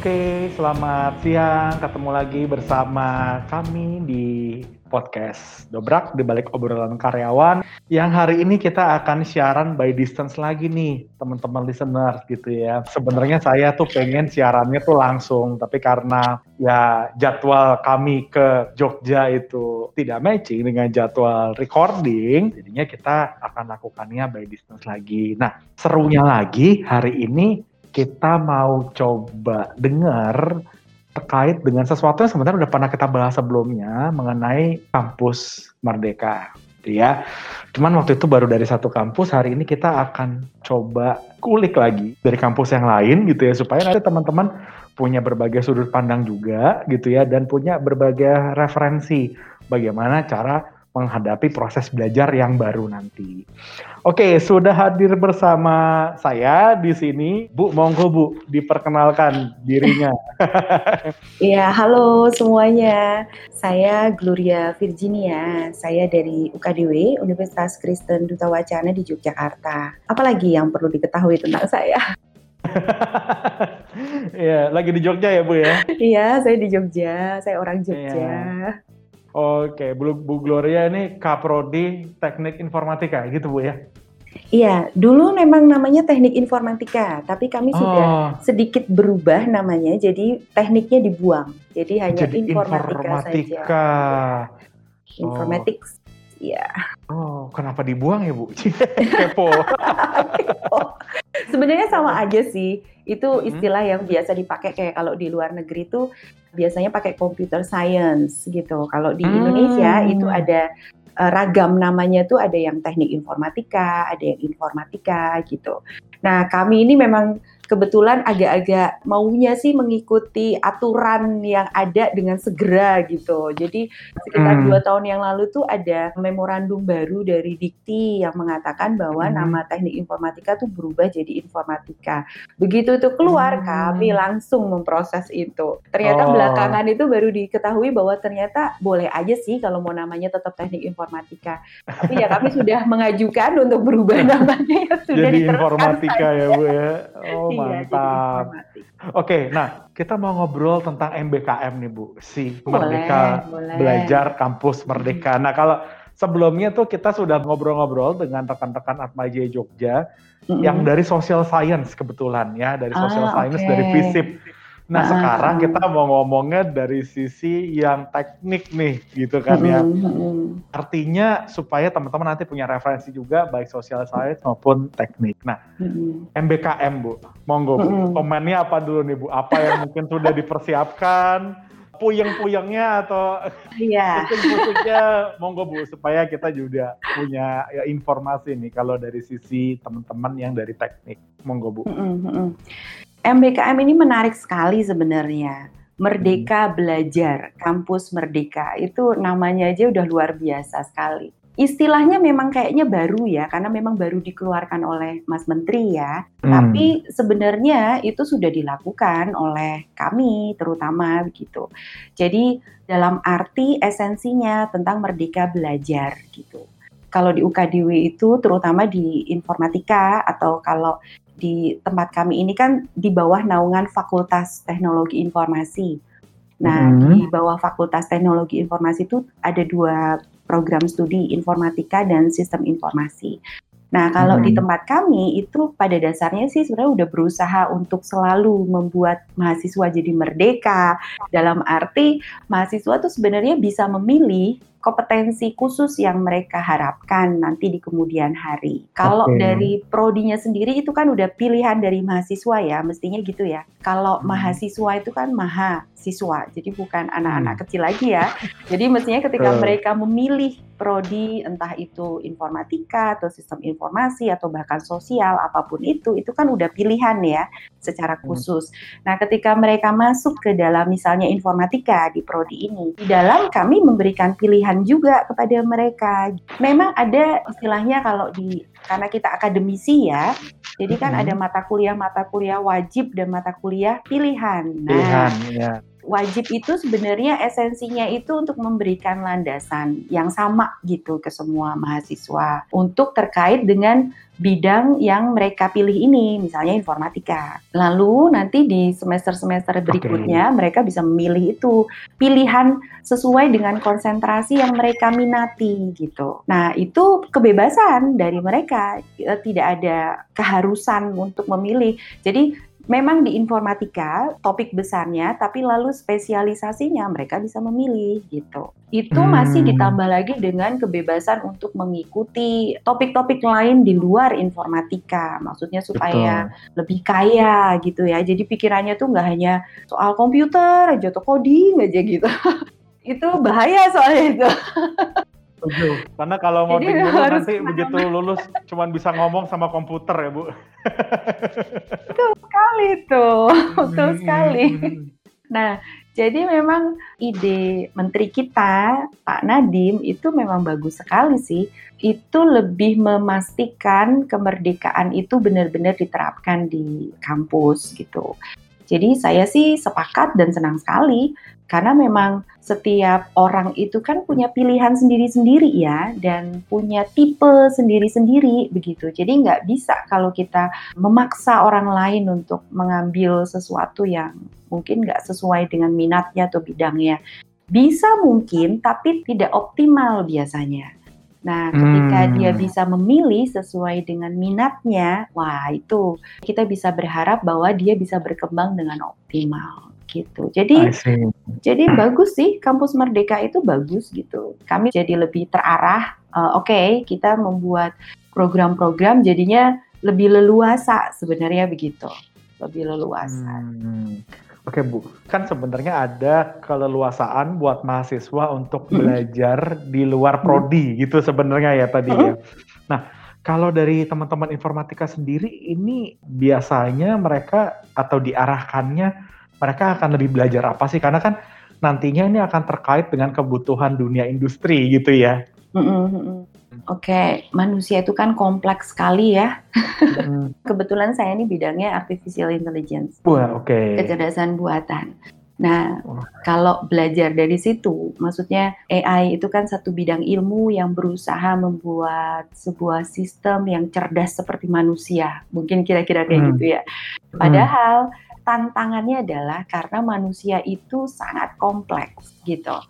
Oke, selamat siang. Ketemu lagi bersama kami di podcast Dobrak di balik obrolan karyawan yang hari ini kita akan siaran by distance lagi nih teman-teman listener gitu ya. Sebenarnya saya tuh pengen siarannya tuh langsung tapi karena ya jadwal kami ke Jogja itu tidak matching dengan jadwal recording jadinya kita akan lakukannya by distance lagi. Nah, serunya lagi hari ini kita mau coba dengar terkait dengan sesuatu yang sebenarnya udah pernah kita bahas sebelumnya mengenai kampus Merdeka ya. Cuman waktu itu baru dari satu kampus, hari ini kita akan coba kulik lagi dari kampus yang lain gitu ya supaya nanti teman-teman punya berbagai sudut pandang juga gitu ya dan punya berbagai referensi bagaimana cara menghadapi proses belajar yang baru nanti. Oke, sudah hadir bersama saya di sini, Bu Monggo Bu, diperkenalkan dirinya. Iya, halo semuanya. Saya Gloria Virginia. Saya dari UKDW, Universitas Kristen Duta Wacana di Yogyakarta. Apalagi yang perlu diketahui tentang saya? Iya, lagi di Jogja ya Bu ya? Iya, saya di Jogja. Saya orang Jogja. Iya. Oke, Bu, Bu Gloria ini Kaprodi Teknik Informatika gitu Bu ya? Iya, dulu memang namanya teknik informatika, tapi kami sudah oh. sedikit berubah namanya, jadi tekniknya dibuang. Jadi hanya jadi informatika, informatika saja. Informatics, ya. Oh, kenapa dibuang ya Bu? Kepo. Sebenarnya sama aja sih. Itu istilah yang biasa dipakai kayak kalau di luar negeri tuh biasanya pakai computer science gitu. Kalau di Indonesia itu hmm. ada uh, ragam namanya tuh ada yang teknik informatika, ada yang informatika gitu. Nah, kami ini memang kebetulan agak-agak maunya sih mengikuti aturan yang ada dengan segera gitu. Jadi sekitar hmm. dua tahun yang lalu tuh ada memorandum baru dari Dikti yang mengatakan bahwa hmm. nama teknik informatika tuh berubah jadi informatika. Begitu itu keluar hmm. kami langsung memproses itu. Ternyata oh. belakangan itu baru diketahui bahwa ternyata boleh aja sih kalau mau namanya tetap teknik informatika. Tapi ya kami sudah mengajukan untuk berubah namanya ya sudah jadi informatika ya Bu ya. Oh Iya, Mantap. Oke, nah kita mau ngobrol tentang MBKM nih Bu, si boleh, Merdeka boleh. Belajar Kampus Merdeka. Nah kalau sebelumnya tuh kita sudah ngobrol-ngobrol dengan rekan-rekan Atmaja Jogja mm-hmm. yang dari social science kebetulan ya, dari social ah, science, okay. dari FISIP. Nah, sekarang kita mau ngomongnya dari sisi yang teknik nih, gitu kan ya. Artinya supaya teman-teman nanti punya referensi juga baik social science maupun teknik. Nah, MBKM Bu, monggo Bu, komennya apa dulu nih Bu? Apa yang mungkin sudah dipersiapkan? puyeng-puyengnya atau yeah. pusing monggo Bu supaya kita juga punya ya, informasi nih kalau dari sisi teman-teman yang dari teknik monggo Bu. Mm -hmm. MBKM ini menarik sekali sebenarnya. Merdeka hmm. Belajar, Kampus Merdeka, itu namanya aja udah luar biasa sekali. Istilahnya memang kayaknya baru ya, karena memang baru dikeluarkan oleh Mas Menteri ya. Hmm. Tapi sebenarnya itu sudah dilakukan oleh kami terutama begitu. Jadi dalam arti esensinya tentang merdeka belajar gitu kalau di UKDW itu terutama di informatika atau kalau di tempat kami ini kan di bawah naungan Fakultas Teknologi Informasi. Nah, hmm. di bawah Fakultas Teknologi Informasi itu ada dua program studi informatika dan sistem informasi. Nah, kalau hmm. di tempat kami itu pada dasarnya sih sebenarnya udah berusaha untuk selalu membuat mahasiswa jadi merdeka. Dalam arti mahasiswa tuh sebenarnya bisa memilih kompetensi khusus yang mereka harapkan nanti di kemudian hari. Kalau okay. dari prodinya sendiri itu kan udah pilihan dari mahasiswa ya, mestinya gitu ya. Kalau hmm. mahasiswa itu kan maha siswa, jadi bukan anak-anak hmm. kecil lagi ya. Jadi mestinya ketika mereka memilih prodi entah itu informatika atau sistem informasi atau bahkan sosial apa pun itu, itu kan udah pilihan ya secara hmm. khusus. Nah, ketika mereka masuk ke dalam misalnya informatika di prodi ini, di dalam kami memberikan pilihan pilihan juga kepada mereka. Memang ada istilahnya kalau di karena kita akademisi ya, jadi kan hmm. ada mata kuliah mata kuliah wajib dan mata kuliah pilihan. Nah, pilihan, ya. Wajib itu sebenarnya esensinya itu untuk memberikan landasan yang sama gitu ke semua mahasiswa untuk terkait dengan bidang yang mereka pilih ini, misalnya informatika. Lalu nanti di semester-semester berikutnya okay. mereka bisa memilih itu pilihan sesuai dengan konsentrasi yang mereka minati gitu. Nah, itu kebebasan dari mereka, tidak ada keharusan untuk memilih. Jadi memang di informatika topik besarnya, tapi lalu spesialisasinya mereka bisa memilih gitu. Itu hmm. masih ditambah lagi dengan kebebasan untuk mengikuti topik-topik lain di luar informatika. Maksudnya supaya Betul. lebih kaya gitu ya. Jadi pikirannya tuh nggak hanya soal komputer aja atau coding aja gitu. itu bahaya soalnya itu. Setuju. Karena kalau mau dulu nanti begitu lulus cuma bisa ngomong sama komputer ya Bu. Betul sekali tuh, betul hmm, sekali. Hmm, hmm. Nah, jadi memang ide menteri kita, Pak Nadim, itu memang bagus sekali sih. Itu lebih memastikan kemerdekaan itu benar-benar diterapkan di kampus gitu. Jadi saya sih sepakat dan senang sekali karena memang setiap orang itu kan punya pilihan sendiri-sendiri ya dan punya tipe sendiri-sendiri begitu. Jadi nggak bisa kalau kita memaksa orang lain untuk mengambil sesuatu yang mungkin nggak sesuai dengan minatnya atau bidangnya. Bisa mungkin tapi tidak optimal biasanya. Nah, ketika hmm. dia bisa memilih sesuai dengan minatnya, wah itu kita bisa berharap bahwa dia bisa berkembang dengan optimal gitu. Jadi jadi bagus sih kampus Merdeka itu bagus gitu. Kami jadi lebih terarah. Uh, Oke, okay, kita membuat program-program jadinya lebih leluasa sebenarnya begitu. Lebih leluasa. Hmm. Oke Bu, kan sebenarnya ada keleluasaan buat mahasiswa untuk belajar di luar prodi gitu sebenarnya ya tadi ya. Nah, kalau dari teman-teman informatika sendiri ini biasanya mereka atau diarahkannya mereka akan lebih belajar apa sih? Karena kan nantinya ini akan terkait dengan kebutuhan dunia industri gitu ya. Mm -hmm. Oke, okay. manusia itu kan kompleks sekali ya. Hmm. Kebetulan saya ini bidangnya artificial intelligence. Wah, oke. Okay. Kecerdasan buatan. Nah, oh. kalau belajar dari situ, maksudnya AI itu kan satu bidang ilmu yang berusaha membuat sebuah sistem yang cerdas seperti manusia. Mungkin kira-kira kayak hmm. gitu ya. Padahal hmm. tantangannya adalah karena manusia itu sangat kompleks gitu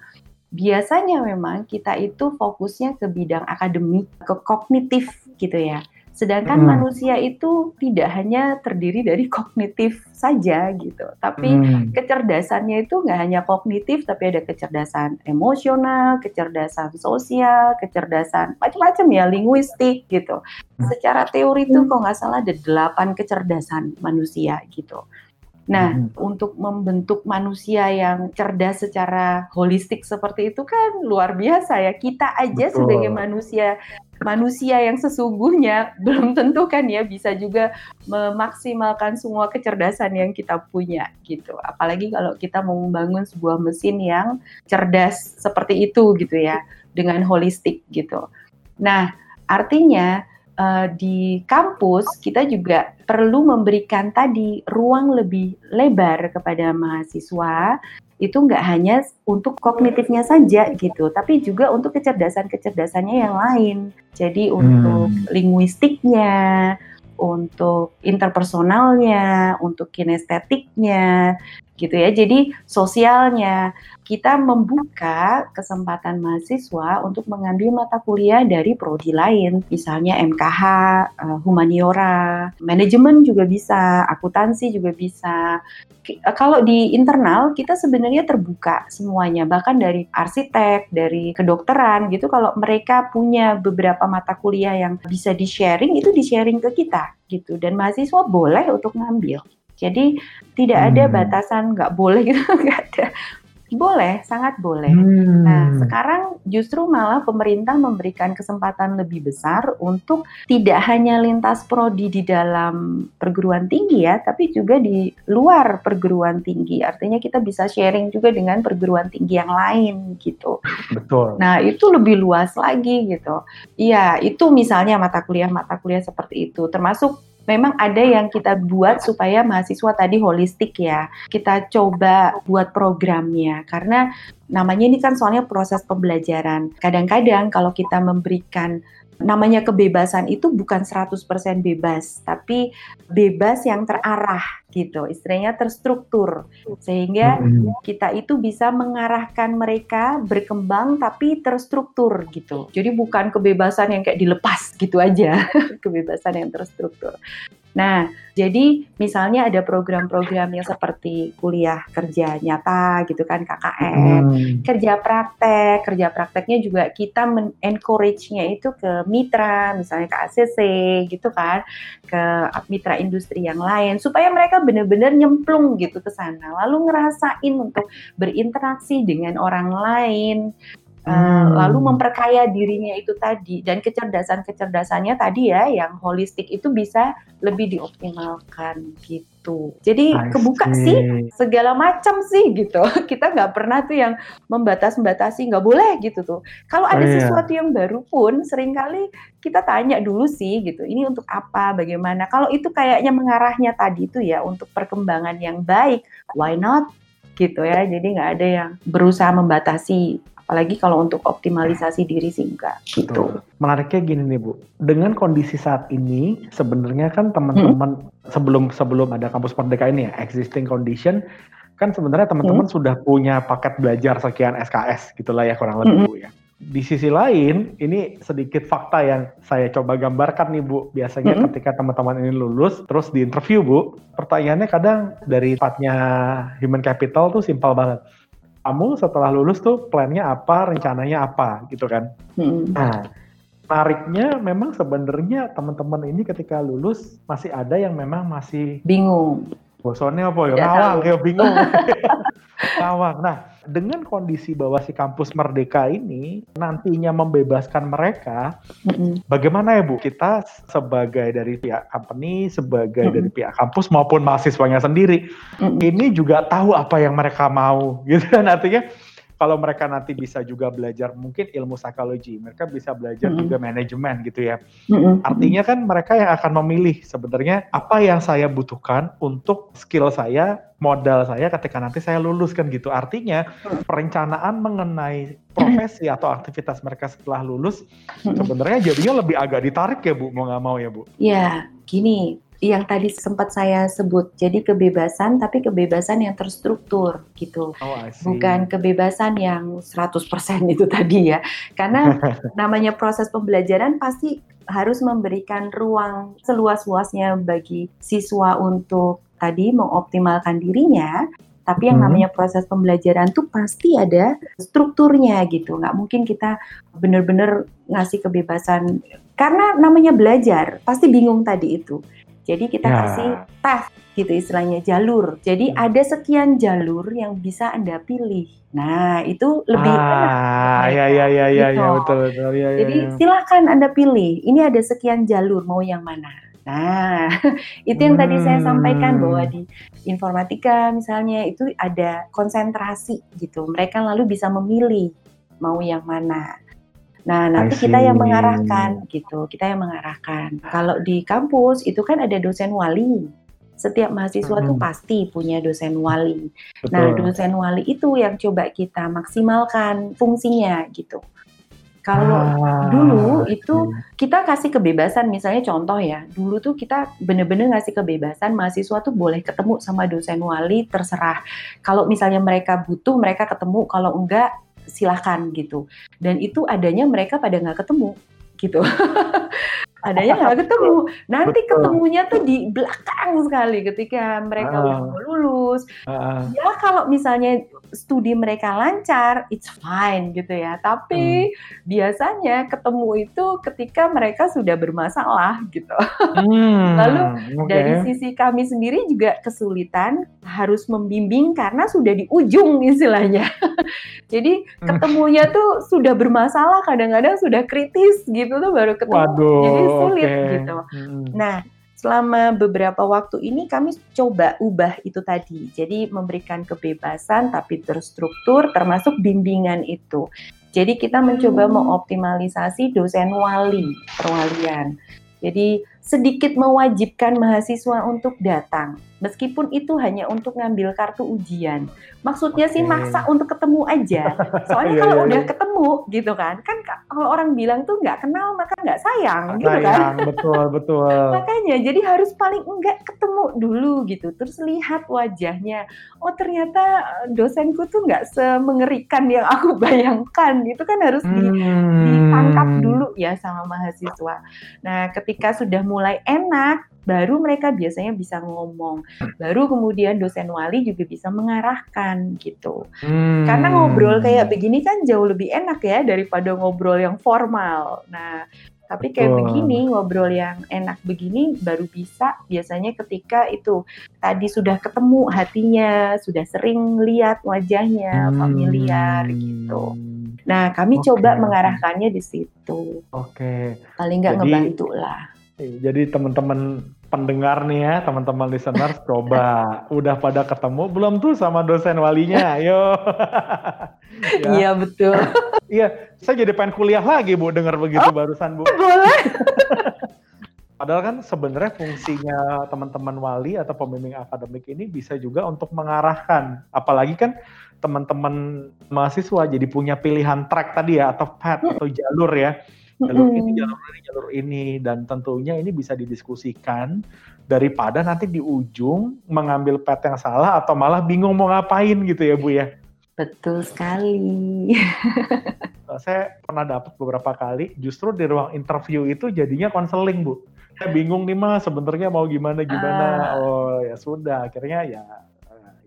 biasanya memang kita itu fokusnya ke bidang akademik, ke kognitif gitu ya. Sedangkan hmm. manusia itu tidak hanya terdiri dari kognitif saja gitu, tapi hmm. kecerdasannya itu nggak hanya kognitif, tapi ada kecerdasan emosional, kecerdasan sosial, kecerdasan macam-macam ya, linguistik gitu. Hmm. Secara teori itu kok nggak salah ada delapan kecerdasan manusia gitu. Nah, hmm. untuk membentuk manusia yang cerdas secara holistik seperti itu kan luar biasa ya. Kita aja Betul. sebagai manusia manusia yang sesungguhnya belum tentu kan ya bisa juga memaksimalkan semua kecerdasan yang kita punya gitu. Apalagi kalau kita mau membangun sebuah mesin yang cerdas seperti itu gitu ya dengan holistik gitu. Nah, artinya uh, di kampus kita juga perlu memberikan tadi ruang lebih lebar kepada mahasiswa itu nggak hanya untuk kognitifnya saja gitu, tapi juga untuk kecerdasan-kecerdasannya yang lain. Jadi untuk hmm. linguistiknya, untuk interpersonalnya, untuk kinestetiknya, gitu ya. Jadi sosialnya kita membuka kesempatan mahasiswa untuk mengambil mata kuliah dari prodi lain, misalnya MKH, eh, humaniora, manajemen juga bisa, akuntansi juga bisa. Uh, kalau di internal kita sebenarnya terbuka semuanya, bahkan dari arsitek, dari kedokteran gitu. Kalau mereka punya beberapa mata kuliah yang bisa di sharing, itu di sharing ke kita gitu. Dan mahasiswa boleh untuk ngambil. Jadi tidak ada hmm. batasan nggak boleh gitu, nggak ada. Boleh, sangat boleh. Hmm. Nah, sekarang justru malah pemerintah memberikan kesempatan lebih besar untuk tidak hanya lintas prodi di dalam perguruan tinggi ya, tapi juga di luar perguruan tinggi. Artinya kita bisa sharing juga dengan perguruan tinggi yang lain gitu. Betul. Nah, itu lebih luas lagi gitu. Iya, itu misalnya mata kuliah-mata kuliah seperti itu, termasuk memang ada yang kita buat supaya mahasiswa tadi holistik ya. Kita coba buat programnya karena namanya ini kan soalnya proses pembelajaran. Kadang-kadang kalau kita memberikan namanya kebebasan itu bukan 100% bebas, tapi bebas yang terarah gitu. Istilahnya terstruktur. Sehingga kita itu bisa mengarahkan mereka berkembang tapi terstruktur gitu. Jadi bukan kebebasan yang kayak dilepas gitu aja, kebebasan yang terstruktur. Nah, jadi misalnya ada program-program yang seperti kuliah kerja nyata gitu kan KKN, hmm. kerja praktek, kerja prakteknya juga kita encourage-nya itu ke mitra, misalnya ke ACC gitu kan, ke mitra industri yang lain supaya mereka benar-benar nyemplung gitu ke sana, lalu ngerasain untuk berinteraksi dengan orang lain, hmm. lalu memperkaya dirinya itu tadi dan kecerdasan-kecerdasannya tadi ya yang holistik itu bisa lebih dioptimalkan gitu. Jadi kebuka sih segala macam sih gitu. Kita nggak pernah tuh yang membatas-batasi nggak boleh gitu tuh. Kalau ada oh, iya. sesuatu yang baru pun sering kali kita tanya dulu sih gitu. Ini untuk apa? Bagaimana? Kalau itu kayaknya mengarahnya tadi itu ya untuk perkembangan yang baik, why not? gitu ya. Jadi nggak ada yang berusaha membatasi Apalagi kalau untuk optimalisasi diri sih enggak gitu. Menariknya gini nih Bu, dengan kondisi saat ini sebenarnya kan teman-teman hmm. sebelum sebelum ada kampus Merdeka ini ya, existing condition kan sebenarnya teman-teman hmm. sudah punya paket belajar sekian SKS gitulah ya kurang lebih hmm. Bu ya. Di sisi lain, ini sedikit fakta yang saya coba gambarkan nih Bu. Biasanya -hmm. ketika teman-teman ini lulus, terus di interview Bu, pertanyaannya kadang dari sifatnya human capital tuh simpel banget kamu setelah lulus tuh plannya apa, rencananya apa gitu kan. Hmm. Nah, menariknya memang sebenarnya teman-teman ini ketika lulus masih ada yang memang masih bingung. Bosannya apa ya? Ngawang, ya bingung. Ngawang. Nah, dengan kondisi bahwa si kampus Merdeka ini nantinya membebaskan mereka, mm-hmm. bagaimana ya Bu? Kita sebagai dari pihak company, sebagai mm-hmm. dari pihak kampus maupun mahasiswanya sendiri, mm-hmm. ini juga tahu apa yang mereka mau, gitu kan? Artinya kalau mereka nanti bisa juga belajar mungkin ilmu psikologi, mereka bisa belajar mm -hmm. juga manajemen gitu ya. Mm -hmm. Artinya kan mereka yang akan memilih sebenarnya apa yang saya butuhkan untuk skill saya, modal saya ketika nanti saya lulus kan gitu. Artinya perencanaan mengenai profesi atau aktivitas mereka setelah lulus sebenarnya jadinya lebih agak ditarik ya Bu, mau nggak mau ya Bu? Ya, gini, yang tadi sempat saya sebut. Jadi kebebasan tapi kebebasan yang terstruktur gitu. Oh, Bukan kebebasan yang 100% itu tadi ya. Karena namanya proses pembelajaran pasti harus memberikan ruang seluas-luasnya bagi siswa untuk tadi mengoptimalkan dirinya, tapi yang hmm. namanya proses pembelajaran tuh pasti ada strukturnya gitu. Nggak mungkin kita benar-benar ngasih kebebasan karena namanya belajar pasti bingung tadi itu. Jadi kita ya. kasih path gitu istilahnya jalur. Jadi hmm. ada sekian jalur yang bisa Anda pilih. Nah, itu lebih ah, ya ya ya ya gitu. ya betul betul ya, Jadi ya. silakan Anda pilih. Ini ada sekian jalur mau yang mana. Nah, itu yang hmm. tadi saya sampaikan bahwa hmm. di informatika misalnya itu ada konsentrasi gitu. Mereka lalu bisa memilih mau yang mana. Nah, nanti kita yang mengarahkan gitu, kita yang mengarahkan. Kalau di kampus itu kan ada dosen wali. Setiap mahasiswa hmm. tuh pasti punya dosen wali. Nah, Betul. Nah, dosen wali itu yang coba kita maksimalkan fungsinya gitu. Kalau ah, dulu itu kita kasih kebebasan, misalnya contoh ya, dulu tuh kita bener-bener ngasih kebebasan mahasiswa tuh boleh ketemu sama dosen wali terserah. Kalau misalnya mereka butuh, mereka ketemu. Kalau enggak, silahkan gitu. Dan itu adanya mereka pada nggak ketemu gitu. adanya nggak ketemu. Nanti ketemunya tuh di belakang sekali ketika mereka uh, udah mau lulus. Uh, ya kalau misalnya studi mereka lancar, it's fine gitu ya. Tapi hmm. biasanya ketemu itu ketika mereka sudah bermasalah gitu. Hmm, Lalu okay. dari sisi kami sendiri juga kesulitan harus membimbing karena sudah di ujung istilahnya. Jadi hmm. ketemunya tuh sudah bermasalah, kadang-kadang sudah kritis gitu tuh baru ketemu. Waduh, Jadi sulit okay. gitu. Hmm. Nah, selama beberapa waktu ini kami coba ubah itu tadi. Jadi memberikan kebebasan tapi terstruktur termasuk bimbingan itu. Jadi kita mencoba hmm. mengoptimalisasi dosen wali perwalian. Jadi sedikit mewajibkan mahasiswa untuk datang meskipun itu hanya untuk ngambil kartu ujian. Maksudnya okay. sih maksa untuk ketemu aja. Soalnya yeah, kalau yeah, udah yeah. ketemu gitu kan, kan kalau orang bilang tuh nggak kenal maka nggak sayang gitu kan. Betul betul. Makanya jadi harus paling enggak ketemu dulu gitu, terus lihat wajahnya. Oh ternyata eh, dosenku tuh nggak semengerikan yang aku bayangkan. Itu kan harus hmm. ditangkap dulu ya sama mahasiswa. Nah ketika sudah mulai enak baru mereka biasanya bisa ngomong. Baru kemudian dosen wali juga bisa mengarahkan gitu. Hmm. Karena ngobrol kayak begini kan jauh lebih enak ya daripada ngobrol yang formal. Nah, tapi kayak Betul. begini ngobrol yang enak begini baru bisa biasanya ketika itu tadi sudah ketemu hatinya, sudah sering lihat wajahnya, hmm. familiar gitu. Nah, kami okay. coba mengarahkannya di situ. Oke. Okay. Paling nggak ngebantu lah. Jadi teman-teman pendengar nih ya, teman-teman listeners coba udah pada ketemu belum tuh sama dosen walinya? Ayo. ya. Iya betul. Iya, saya jadi pengen kuliah lagi Bu dengar begitu oh, barusan Bu. Boleh. Padahal kan sebenarnya fungsinya teman-teman wali atau pembimbing akademik ini bisa juga untuk mengarahkan. Apalagi kan teman-teman mahasiswa jadi punya pilihan track tadi ya atau path atau jalur ya jalur ini jalur ini jalur ini dan tentunya ini bisa didiskusikan daripada nanti di ujung mengambil pet yang salah atau malah bingung mau ngapain gitu ya Bu ya. Betul sekali. Saya pernah dapat beberapa kali justru di ruang interview itu jadinya konseling Bu. Saya bingung nih mas sebenarnya mau gimana gimana. Uh. Oh ya sudah akhirnya ya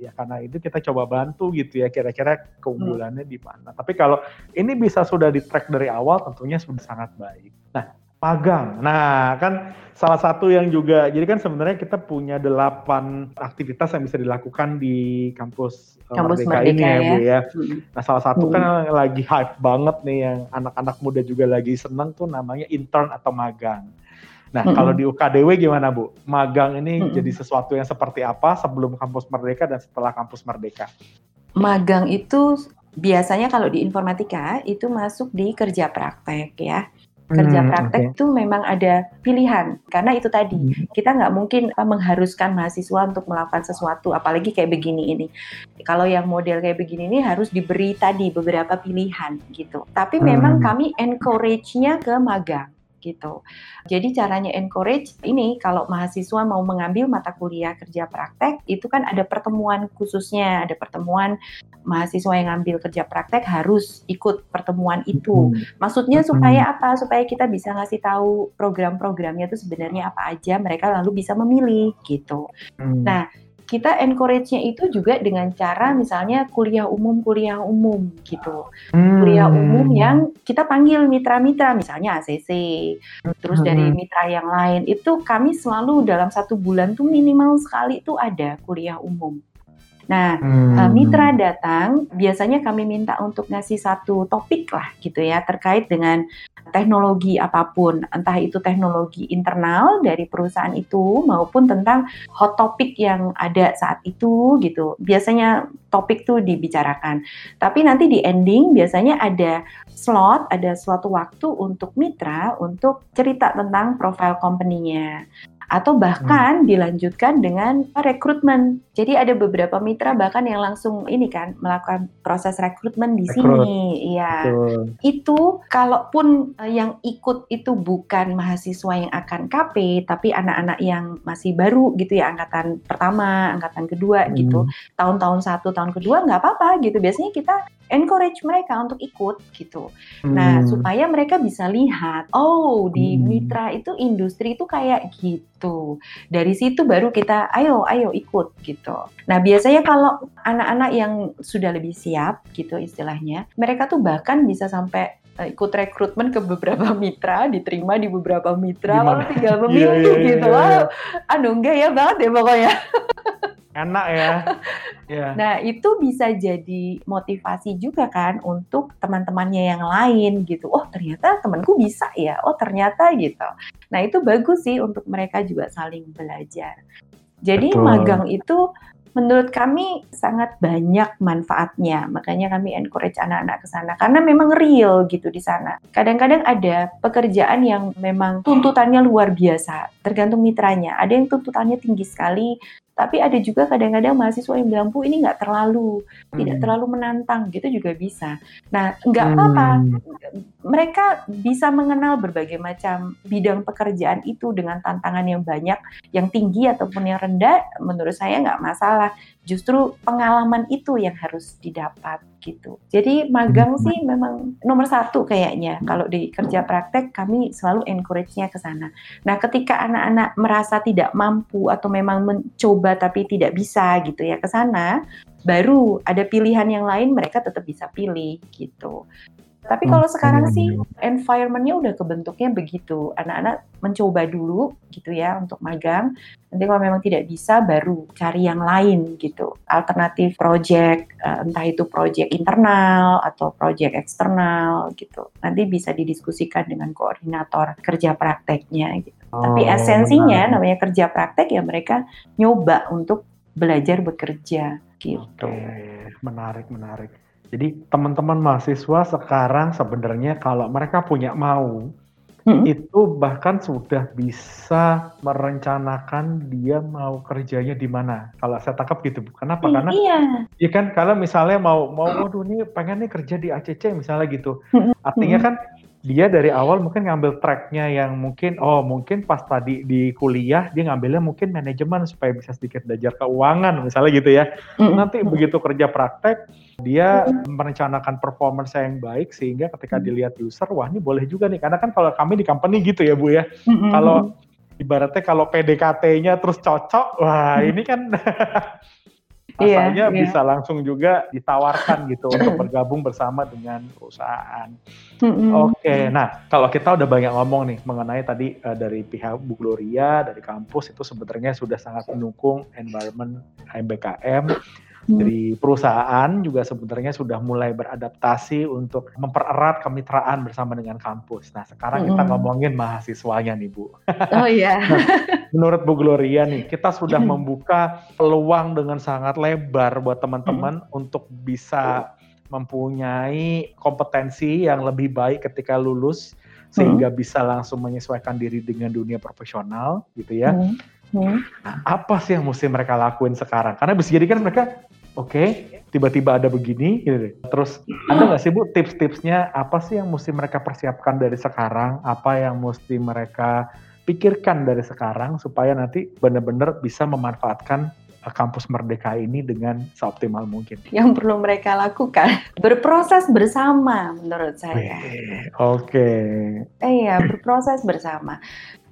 ya karena itu kita coba bantu gitu ya kira-kira keunggulannya hmm. di mana. Tapi kalau ini bisa sudah di track dari awal tentunya sudah sangat baik. Nah, magang. Nah, kan salah satu yang juga jadi kan sebenarnya kita punya delapan aktivitas yang bisa dilakukan di kampus, eh, kampus Merdeka, Merdeka ini ya, ya, Bu ya. Hmm. Nah, salah satu kan hmm. kan lagi hype banget nih yang anak-anak muda juga lagi seneng tuh namanya intern atau magang. Nah, mm -hmm. kalau di UKDW gimana Bu? Magang ini mm -hmm. jadi sesuatu yang seperti apa sebelum kampus merdeka dan setelah kampus merdeka? Magang itu biasanya kalau di informatika itu masuk di kerja praktek ya. Kerja hmm, praktek okay. itu memang ada pilihan karena itu tadi hmm. kita nggak mungkin mengharuskan mahasiswa untuk melakukan sesuatu apalagi kayak begini ini. Kalau yang model kayak begini ini harus diberi tadi beberapa pilihan gitu. Tapi memang hmm. kami encourage-nya ke magang gitu. Jadi caranya encourage ini kalau mahasiswa mau mengambil mata kuliah kerja praktek itu kan ada pertemuan khususnya, ada pertemuan mahasiswa yang ngambil kerja praktek harus ikut pertemuan itu. Hmm. Maksudnya supaya apa? Supaya kita bisa ngasih tahu program-programnya itu sebenarnya apa aja, mereka lalu bisa memilih gitu. Hmm. Nah, kita encourage-nya itu juga dengan cara misalnya kuliah umum kuliah umum gitu hmm. kuliah umum yang kita panggil mitra-mitra misalnya ACC terus hmm. dari mitra yang lain itu kami selalu dalam satu bulan tuh minimal sekali itu ada kuliah umum Nah, hmm. uh, mitra datang biasanya kami minta untuk ngasih satu topik lah gitu ya terkait dengan teknologi apa pun, entah itu teknologi internal dari perusahaan itu maupun tentang hot topic yang ada saat itu gitu. Biasanya topik tuh dibicarakan. Tapi nanti di ending biasanya ada slot, ada suatu waktu untuk mitra untuk cerita tentang profile company-nya atau bahkan hmm. dilanjutkan dengan rekrutmen. Jadi ada beberapa mitra bahkan yang langsung ini kan melakukan proses rekrutmen di Rekrut. sini. Iya. Itu kalaupun eh, yang ikut itu bukan mahasiswa yang akan KP tapi anak-anak yang masih baru gitu ya angkatan pertama, angkatan kedua hmm. gitu. Tahun-tahun satu, tahun kedua nggak apa-apa gitu. Biasanya kita encourage mereka untuk ikut gitu. Nah, hmm. Nah, supaya mereka bisa lihat, oh di hmm. mitra itu industri itu kayak gitu. Dari situ baru kita ayo ayo ikut gitu. Nah, biasanya kalau anak-anak yang sudah lebih siap gitu istilahnya, mereka tuh bahkan bisa sampai uh, ikut rekrutmen ke beberapa mitra, diterima di beberapa mitra, Gimana? lalu tinggal iya, memilih yeah, yeah, gitu. Yeah, yeah. Wow, aduh enggak ya banget ya pokoknya. Enak ya. yeah. Nah, itu bisa jadi motivasi juga kan untuk teman-temannya yang lain gitu. Oh, ternyata temanku bisa ya. Oh, ternyata gitu. Nah, itu bagus sih untuk mereka juga saling belajar. Jadi Betul. magang itu menurut kami sangat banyak manfaatnya. Makanya kami encourage anak-anak ke sana karena memang real gitu di sana. Kadang-kadang ada pekerjaan yang memang tuntutannya luar biasa, tergantung mitranya. Ada yang tuntutannya tinggi sekali, tapi ada juga kadang-kadang mahasiswa yang bilang, Bu ini nggak terlalu, hmm. tidak terlalu menantang, gitu juga bisa. Nah, nggak apa-apa, hmm. mereka bisa mengenal berbagai macam bidang pekerjaan itu dengan tantangan yang banyak, yang tinggi ataupun yang rendah, menurut saya nggak masalah justru pengalaman itu yang harus didapat gitu. Jadi magang hmm. sih memang nomor satu kayaknya. Kalau di kerja praktek kami selalu encourage-nya ke sana. Nah ketika anak-anak merasa tidak mampu atau memang mencoba tapi tidak bisa gitu ya ke sana, baru ada pilihan yang lain mereka tetap bisa pilih gitu. Tapi kalau sekarang sih environment-nya udah kebentuknya begitu. Anak-anak mencoba dulu gitu ya untuk magang. Nanti kalau memang tidak bisa baru cari yang lain gitu. Alternatif project, eh, entah itu project internal atau project eksternal gitu. Nanti bisa didiskusikan dengan koordinator kerja prakteknya gitu. Oh, Tapi esensinya benar. namanya kerja praktek ya mereka nyoba untuk belajar bekerja gitu. Oke, menarik, menarik. Jadi teman-teman mahasiswa sekarang sebenarnya kalau mereka punya mau, hmm. itu bahkan sudah bisa merencanakan dia mau kerjanya di mana. Kalau saya tangkap gitu, kenapa? Hmm, Karena iya. ya kan kalau misalnya mau mau waduh ini pengen nih kerja di ACC misalnya gitu. Hmm. Artinya kan dia dari awal mungkin ngambil tracknya yang mungkin oh mungkin pas tadi di kuliah dia ngambilnya mungkin manajemen supaya bisa sedikit belajar keuangan misalnya gitu ya mm-hmm. nanti begitu kerja praktek dia mm-hmm. merencanakan performance yang baik sehingga ketika mm-hmm. dilihat user wah ini boleh juga nih karena kan kalau kami di company gitu ya bu ya mm-hmm. kalau ibaratnya kalau PDKT-nya terus cocok wah mm-hmm. ini kan Asalnya iya, iya. bisa langsung juga ditawarkan gitu untuk bergabung bersama dengan perusahaan. Mm-hmm. Oke, okay, nah kalau kita udah banyak ngomong nih mengenai tadi uh, dari pihak Bu Gloria dari kampus itu sebenarnya sudah sangat mendukung environment MBKM Hmm. dari perusahaan juga sebenarnya sudah mulai beradaptasi untuk mempererat kemitraan bersama dengan kampus. Nah, sekarang kita hmm. ngomongin mahasiswanya nih, Bu. Oh iya. nah, menurut Bu Gloria nih, kita sudah hmm. membuka peluang dengan sangat lebar buat teman-teman hmm. untuk bisa mempunyai kompetensi yang lebih baik ketika lulus sehingga hmm. bisa langsung menyesuaikan diri dengan dunia profesional gitu ya. Hmm. Hmm. Nah, apa sih yang mesti mereka lakuin sekarang? Karena bisa jadi kan mereka, oke, okay, tiba-tiba ada begini, gitu. Terus ada nggak sih bu tips-tipsnya apa sih yang mesti mereka persiapkan dari sekarang? Apa yang mesti mereka pikirkan dari sekarang supaya nanti benar-benar bisa memanfaatkan kampus Merdeka ini dengan seoptimal mungkin. Yang perlu mereka lakukan berproses bersama menurut saya. Oke. Okay. Iya, berproses bersama.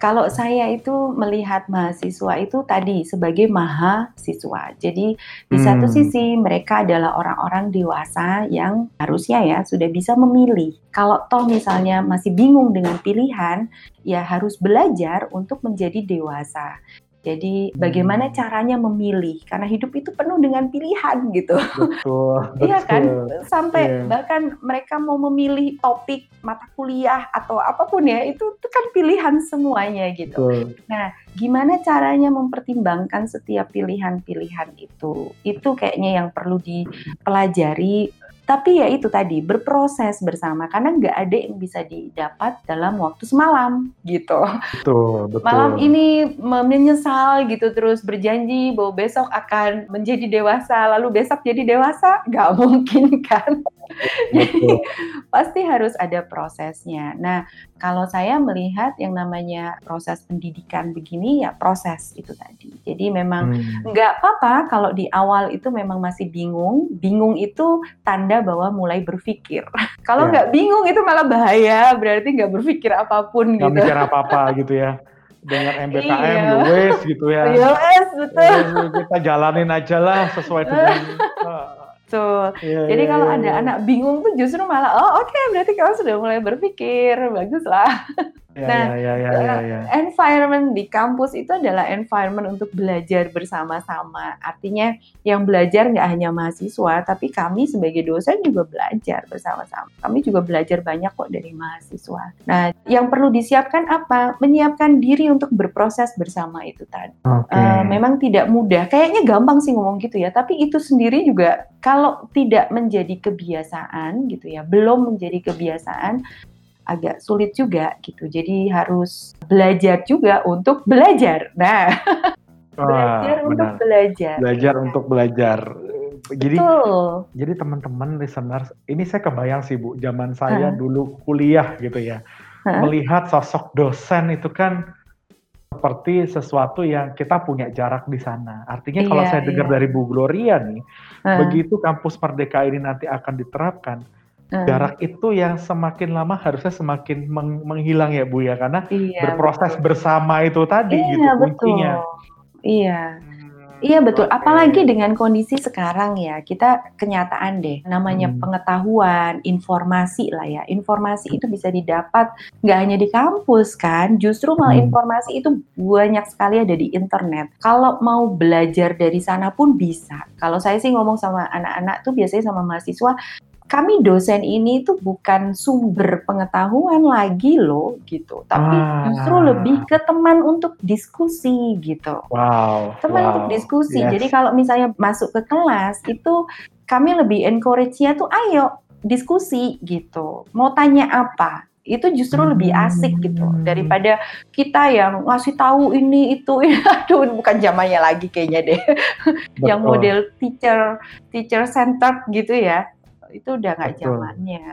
Kalau saya itu melihat mahasiswa itu tadi sebagai mahasiswa. Jadi di hmm. satu sisi mereka adalah orang-orang dewasa yang harusnya ya sudah bisa memilih. Kalau toh misalnya masih bingung dengan pilihan, ya harus belajar untuk menjadi dewasa. Jadi bagaimana hmm. caranya memilih karena hidup itu penuh dengan pilihan gitu. Betul. Iya kan? Sampai yeah. bahkan mereka mau memilih topik mata kuliah atau apa pun ya itu, itu kan pilihan semuanya gitu. Betul. Nah, gimana caranya mempertimbangkan setiap pilihan-pilihan itu? Itu kayaknya yang perlu dipelajari tapi ya itu tadi berproses bersama karena nggak ada yang bisa didapat dalam waktu semalam gitu. Betul, betul. Malam ini menyesal gitu terus berjanji bahwa besok akan menjadi dewasa lalu besok jadi dewasa nggak mungkin kan. Jadi pasti harus ada prosesnya. Nah kalau saya melihat yang namanya proses pendidikan begini ya proses itu tadi. Jadi memang hmm. nggak hmm. apa-apa kalau di awal itu memang masih bingung. Bingung itu tanda bahwa mulai berpikir. Kalau ya. nggak bingung itu malah bahaya, berarti nggak berpikir apa pun gak gitu. mikir apa-apa gitu ya. Dengan MBKM, iya. wes gitu ya. Yes, betul. kita jalanin aja lah sesuai dengan Betul. Yeah, Jadi yeah, kalau yeah, ada yeah. anak bingung tuh justru malah oh oke okay, berarti kamu sudah mulai berpikir bagus lah. Ya, Nah, ya, ya, ya, ya, ya. environment di kampus itu adalah environment untuk belajar bersama-sama. Artinya yang belajar nggak hanya mahasiswa, tapi kami sebagai dosen juga belajar bersama-sama. Kami juga belajar banyak kok dari mahasiswa. Nah, yang perlu disiapkan apa? Menyiapkan diri untuk berproses bersama itu tadi. Oke. Eh, memang tidak mudah. Kayaknya gampang sih ngomong gitu ya, tapi itu sendiri juga kalau tidak menjadi kebiasaan gitu ya, belum menjadi kebiasaan agak sulit juga gitu. Jadi harus belajar juga untuk belajar. Nah, Wah, belajar untuk benar. belajar. Belajar Iya. untuk belajar. Jadi Betul. jadi teman-teman listeners, ini saya kebayang sih Bu, zaman saya Heeh. dulu kuliah gitu ya. Heeh. Melihat sosok dosen itu kan seperti sesuatu yang kita punya jarak di sana. Artinya kalau Iya, saya dengar iya. dari Bu Gloria nih, Heeh, begitu kampus Merdeka ini nanti akan diterapkan, heeh. jarak itu yang semakin lama harusnya semakin meng- menghilang ya Bu ya, karena Iya, berproses betul. bersama itu tadi Iya, gitu betul. kuncinya. Iya. Hmm, Iya betul, oke. apalagi dengan kondisi sekarang ya, kita kenyataan deh, namanya Hmm. pengetahuan, informasi lah ya, informasi itu bisa didapat nggak hanya di kampus kan, justru malah Hmm. informasi itu banyak sekali ada di internet. Kalau mau belajar dari sana pun bisa. Kalau saya sih ngomong sama anak-anak tuh biasanya sama mahasiswa, kami dosen ini tuh bukan sumber pengetahuan lagi loh gitu, tapi Ah. justru lebih ke teman untuk diskusi gitu Wow. teman wow. untuk diskusi. Yes. Jadi kalau misalnya masuk ke kelas itu kami lebih encourage-nya tuh ayo diskusi gitu. Mau tanya apa? Itu justru lebih asik gitu Hmm. daripada kita yang ngasih tahu ini itu. Aduh, bukan zamannya lagi kayaknya deh. yang Betul. model teacher teacher centered gitu ya. Itu udah nggak zamannya.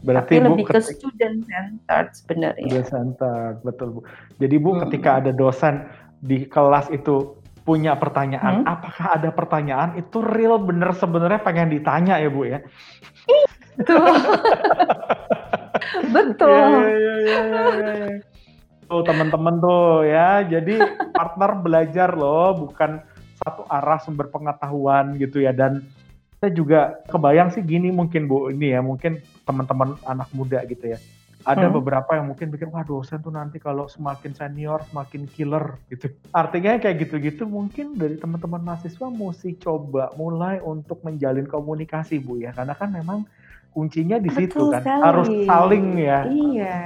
Berarti Tapi Bu lebih ke ketik- student centered sebenarnya. Student center, betul Bu. Jadi Bu Hmm. ketika ada dosen di kelas itu punya pertanyaan, Hmm. apakah ada pertanyaan itu real bener sebenarnya pengen ditanya ya Bu ya? Betul. Betul. Iya, iya, iya, iya, iya. Tuh teman-teman tuh ya, jadi partner belajar loh, bukan satu arah sumber pengetahuan gitu ya. Dan saya juga kebayang sih gini mungkin Bu, ini ya mungkin teman-teman anak muda gitu ya. Ada Hmm. beberapa yang mungkin pikir, wah dosen tuh nanti kalau semakin senior semakin killer gitu. Artinya kayak gitu-gitu mungkin dari teman-teman mahasiswa mesti coba mulai untuk menjalin komunikasi Bu ya. Karena kan memang kuncinya di situ Betul kan. sekali. Harus saling ya. Iya.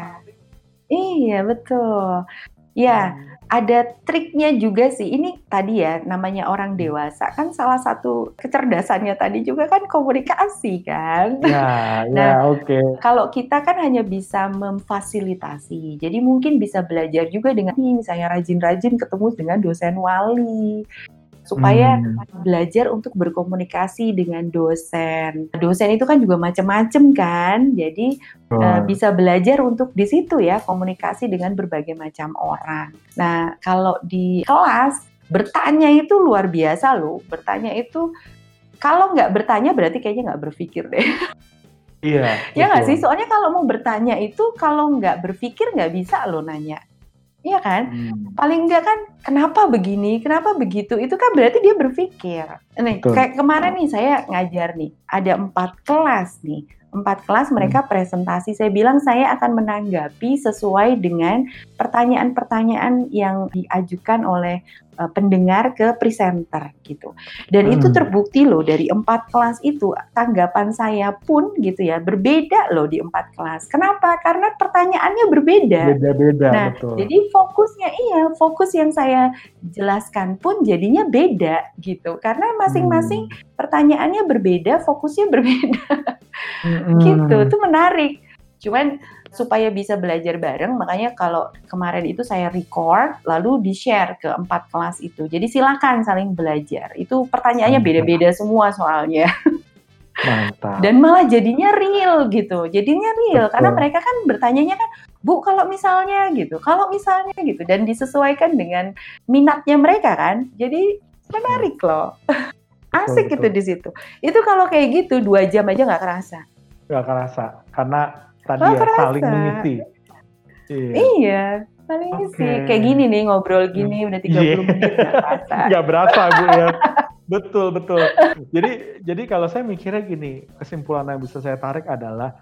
Iya, betul. Ya, Hmm. Ada triknya juga sih. Ini tadi ya, namanya orang dewasa. Kan salah satu kecerdasannya tadi juga kan komunikasi kan. Ya, ya, Nah, oke. Kalau kita kan hanya bisa memfasilitasi. Jadi mungkin bisa belajar juga dengan misalnya rajin-rajin ketemu dengan dosen wali. Supaya Hmm. belajar untuk berkomunikasi dengan dosen. Dosen itu kan juga macam-macam kan. Jadi Eh, bisa belajar untuk di situ ya komunikasi dengan berbagai macam orang. Nah kalau di kelas bertanya itu luar biasa loh. Bertanya itu kalau nggak bertanya berarti kayaknya nggak berpikir deh. Iya. ya nggak sih? Soalnya kalau mau bertanya itu kalau nggak berpikir nggak bisa loh nanya. Iya kan? Hmm. Paling nggak kan kenapa begini, kenapa begitu? Itu kan berarti dia berpikir. Nih Betul. kayak kemarin nih saya ngajar nih ada empat kelas nih empat kelas mereka presentasi. Saya bilang saya akan menanggapi sesuai dengan pertanyaan-pertanyaan yang diajukan oleh uh, pendengar ke presenter gitu. Dan itu Hmm. terbukti loh dari empat kelas itu tanggapan saya pun gitu ya berbeda loh di empat kelas. Kenapa? Karena pertanyaannya berbeda. Beda-beda, Nah, betul. Jadi fokusnya iya, fokus yang saya jelaskan pun jadinya beda gitu. Karena masing-masing Hmm. pertanyaannya berbeda, fokusnya berbeda Hmm. gitu. Itu menarik. Cuman supaya bisa belajar bareng, makanya kalau kemarin itu saya record lalu di-share ke empat kelas itu. Jadi silakan saling belajar. Itu pertanyaannya beda-beda semua soalnya. Mantap. Dan malah jadinya real gitu. Jadinya real Betul. karena mereka kan bertanyanya kan, "Bu, kalau misalnya gitu, kalau misalnya gitu." Dan disesuaikan dengan minatnya mereka kan. Jadi menarik loh. Asik betul. gitu di situ. Itu kalau kayak gitu dua jam aja nggak kerasa. Gak kerasa karena tadi Nggak ya kerasa. saling mengisi. Iya. Iya, paling sih kayak gini nih ngobrol gini udah 30 Iya. menit nggak kerasa. Gak berasa bu ya. betul betul. Jadi jadi kalau saya mikirnya gini, kesimpulan yang bisa saya tarik adalah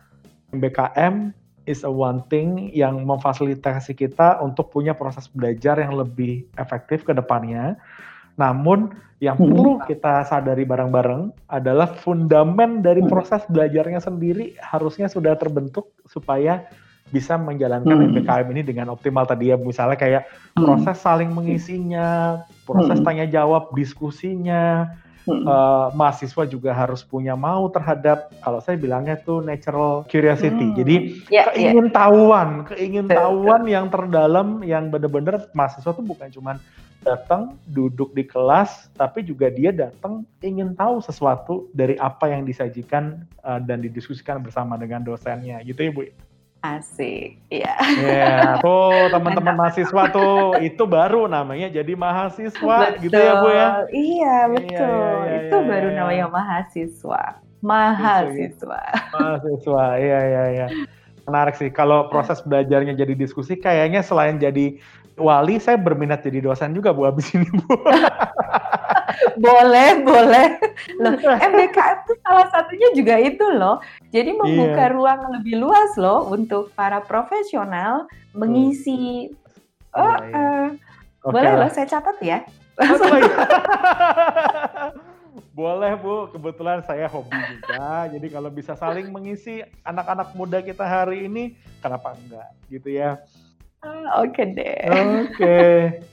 MBKM is a one thing yang memfasilitasi kita untuk punya proses belajar yang lebih efektif ke depannya. Namun yang hmm. perlu kita sadari bareng-bareng adalah fundamen dari hmm. proses belajarnya sendiri harusnya sudah terbentuk supaya bisa menjalankan hmm. Ini dengan optimal tadi ya misalnya kayak hmm. proses saling mengisinya, proses hmm. tanya jawab, diskusinya, Hmm. Uh, mahasiswa juga harus punya mau terhadap kalau saya bilangnya tuh natural curiosity. Hmm. Jadi yeah, ya. keingintahuan, yeah. keingintahuan yang terdalam yang benar-benar mahasiswa tuh bukan cuman datang duduk di kelas, tapi juga dia datang ingin tahu sesuatu dari apa yang disajikan uh, dan didiskusikan bersama dengan dosennya, gitu ya Bu. Asik, iya. Yeah, tuh teman-teman mahasiswa tuh itu baru namanya jadi mahasiswa betul. gitu ya Bu ya. Iya, iya betul. Iya, iya, iya, itu iya, baru iya. namanya mahasiswa. Mahasiswa. Mahasiswa, iya iya iya. Menarik sih kalau proses belajarnya jadi diskusi kayaknya selain jadi wali saya berminat jadi dosen juga Bu abis ini Bu. boleh, boleh. Loh, MBKM itu salah satunya juga itu loh. Jadi membuka yeah. ruang lebih luas loh untuk para profesional mengisi. Hmm. Oh, yeah, yeah. Uh, okay boleh loh, saya catat ya. boleh Bu, kebetulan saya hobi juga. Jadi kalau bisa saling mengisi anak-anak muda kita hari ini, kenapa enggak gitu ya. Oke deh. Oke,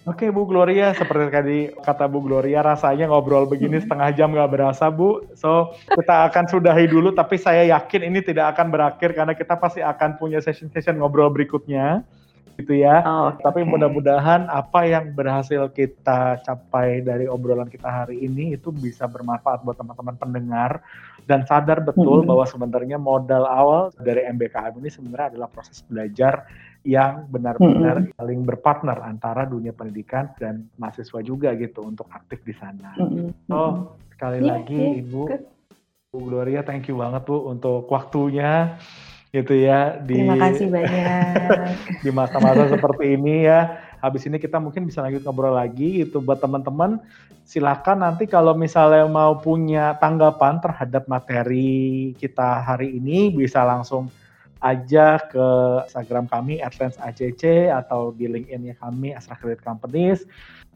oke Bu Gloria. Seperti tadi kata Bu Gloria, rasanya ngobrol begini hmm. setengah jam nggak berasa Bu. So kita akan sudahi dulu, tapi saya yakin ini tidak akan berakhir karena kita pasti akan punya session-session ngobrol berikutnya, gitu ya. Oh, okay. Tapi mudah-mudahan apa yang berhasil kita capai dari obrolan kita hari ini itu bisa bermanfaat buat teman-teman pendengar dan sadar betul hmm. bahwa sebenarnya modal awal dari MBKM ini sebenarnya adalah proses belajar yang benar-benar mm-hmm. saling berpartner antara dunia pendidikan dan mahasiswa juga gitu untuk aktif di sana. Mm-hmm. Oh, sekali yeah, lagi yeah, Ibu good. Bu Gloria, thank you banget Bu untuk waktunya gitu ya di Terima kasih banyak. di masa-masa seperti ini ya. Habis ini kita mungkin bisa lanjut ngobrol lagi itu buat teman-teman silakan nanti kalau misalnya mau punya tanggapan terhadap materi kita hari ini bisa langsung aja ke Instagram kami AdSense atau di LinkedIn-nya kami Astra Credit Companies.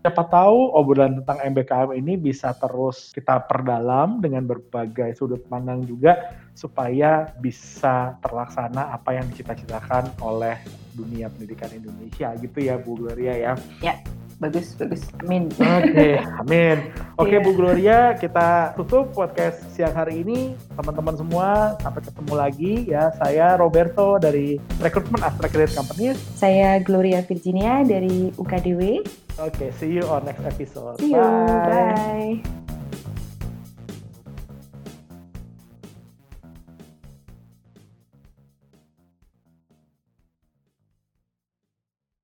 Siapa tahu obrolan tentang MBKM ini bisa terus kita perdalam dengan berbagai sudut pandang juga supaya bisa terlaksana apa yang dicita-citakan oleh dunia pendidikan Indonesia gitu ya Bu Gloria ya. Ya bagus bagus. Amin. Oke okay, amin. Oke okay, yeah. Bu Gloria kita tutup podcast siang hari ini. Teman-teman semua sampai ketemu lagi ya. Saya Roberto dari rekrutmen Astra Credit Company saya Gloria Virginia dari UKDW oke okay, see you on next episode. See you bye, bye.